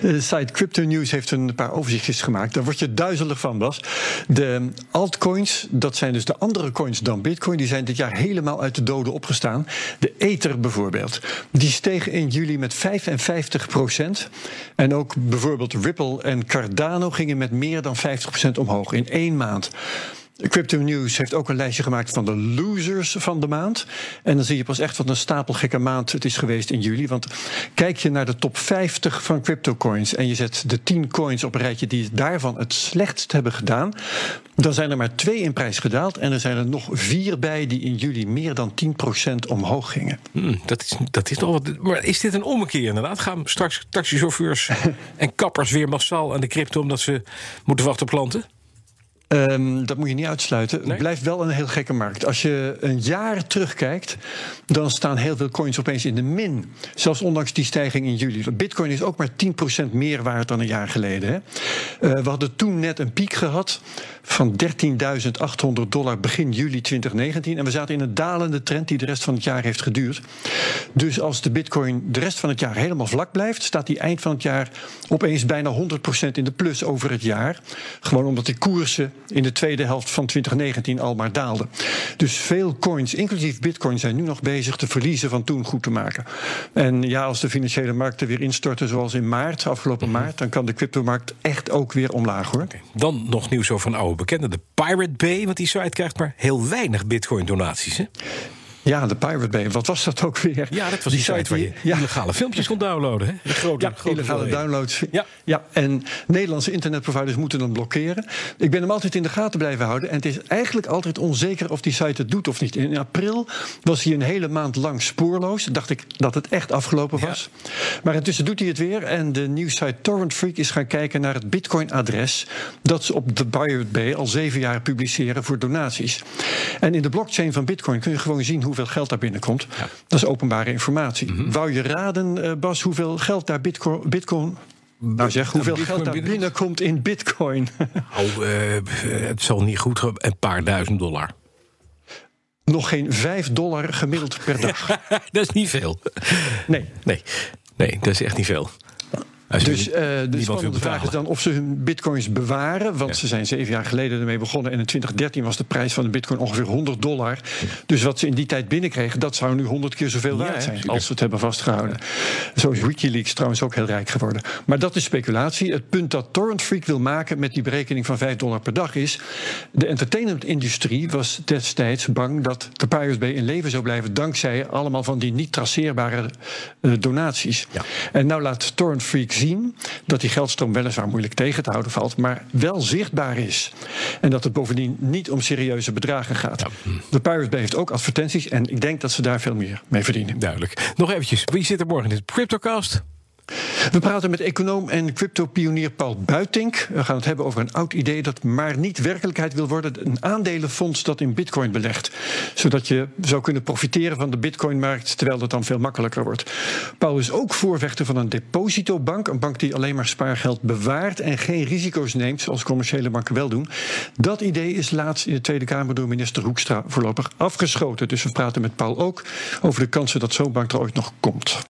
De site Crypto News heeft een paar overzichtjes gemaakt. Daar word je duizelig van, Bas. De altcoins, dat zijn dus de andere coins dan Bitcoin, die zijn dit jaar helemaal uit de doden opgestaan. De Ether bijvoorbeeld, die stegen in juli met 55 procent. En ook bijvoorbeeld Ripple en Cardano gingen met meer dan 50 procent omhoog in één maand. Crypto News heeft ook een lijstje gemaakt van de losers van de maand. En dan zie je pas echt wat een stapelgekke maand het is geweest in juli. Want kijk je naar de top 50 van cryptocoins en je zet de 10 coins op een rijtje die daarvan het slechtst hebben gedaan, dan zijn er maar twee in prijs gedaald. En er zijn er nog vier bij die in juli meer dan 10% omhoog gingen. Hmm, dat, is, dat is nog wat. Maar is dit een ommekeer inderdaad? Gaan straks taxichauffeurs en kappers weer massaal aan de crypto omdat ze moeten wachten op klanten? Um, dat moet je niet uitsluiten. Het blijft wel een heel gekke markt. Als je een jaar terugkijkt, dan staan heel veel coins opeens in de min. Zelfs ondanks die stijging in juli. Bitcoin is ook maar 10% meer waard dan een jaar geleden. Hè. Uh, we hadden toen net een piek gehad van 13.800 dollar begin juli 2019. En we zaten in een dalende trend die de rest van het jaar heeft geduurd. Dus als de bitcoin de rest van het jaar helemaal vlak blijft, staat die eind van het jaar opeens bijna 100% in de plus over het jaar. Gewoon omdat die koersen in de tweede helft van 2019 al maar daalden. Dus veel coins, inclusief bitcoin, zijn nu nog bezig de verliezen van toen goed te maken. En ja, als de financiële markten weer instorten zoals in maart, afgelopen mhm. maart, dan kan de cryptomarkt echt ook weer omlaag hoor. Dan nog nieuws over een oude bekende, de Pirate Bay. Want die site krijgt maar heel weinig bitcoin-donaties. Ja, de Pirate Bay. Wat was dat ook weer? Ja, dat was die, site waar je ja. illegale filmpjes kon downloaden. Hè? De grote, ja, grote illegale downloads. Ja. ja, en Nederlandse internetproviders moeten hem blokkeren. Ik ben hem altijd in de gaten blijven houden. En het is eigenlijk altijd onzeker of die site het doet of niet. In april was hij een hele maand lang spoorloos. Dacht ik dat het echt afgelopen was. Maar intussen doet hij het weer. En de nieuwsite Torrent Freak is gaan kijken naar het Bitcoin-adres. dat ze op de Pirate Bay al zeven jaar publiceren voor donaties. En in de blockchain van Bitcoin kun je gewoon zien hoe hoeveel geld daar binnenkomt. Dat is openbare informatie. Mm Wou je raden, uh, Bas, hoeveel geld daar Bitcoin, Bitcoin nou zeg, hoeveel geld daar binnenkomt in bitcoin? Oh, uh, het zal niet goed, een paar duizend dollar. Nog geen vijf dollar gemiddeld per dag. dat is niet veel. Nee. Nee, nee dat is echt niet veel. Dus uh, de spannende vraag is dan of ze hun bitcoins bewaren. Want ze zijn zeven jaar geleden ermee begonnen. En in 2013 was de prijs van de bitcoin ongeveer 100 dollar. Dus wat ze in die tijd binnenkregen, dat zou nu 100 keer zoveel waard zijn. als ze het hebben vastgehouden. Zo is Wikileaks trouwens ook heel rijk geworden. Maar dat is speculatie. Het punt dat Torrent Freak wil maken met die berekening van 5 dollar per dag is. De entertainmentindustrie was destijds bang dat de Pirate Bay in leven zou blijven. dankzij allemaal van die niet traceerbare uh, donaties. Ja. En nou laat Torrent Freak zien dat die geldstroom weliswaar moeilijk tegen te houden valt, maar wel zichtbaar is. En dat het bovendien niet om serieuze bedragen gaat. De Pirate Bay heeft ook advertenties en ik denk dat ze daar veel meer mee verdienen. Duidelijk. Nog eventjes, wie zit er morgen in dit Cryptocast? We praten met econoom en crypto-pionier Paul Buitink. We gaan het hebben over een oud idee dat maar niet werkelijkheid wil worden. Een aandelenfonds dat in bitcoin belegt. Zodat je zou kunnen profiteren van de bitcoinmarkt, terwijl dat dan veel makkelijker wordt. Paul is ook voorvechter van een depositobank. Een bank die alleen maar spaargeld bewaart en geen risico's neemt, zoals commerciële banken wel doen. Dat idee is laatst in de Tweede Kamer door minister Hoekstra voorlopig afgeschoten. Dus we praten met Paul ook over de kansen dat zo'n bank er ooit nog komt.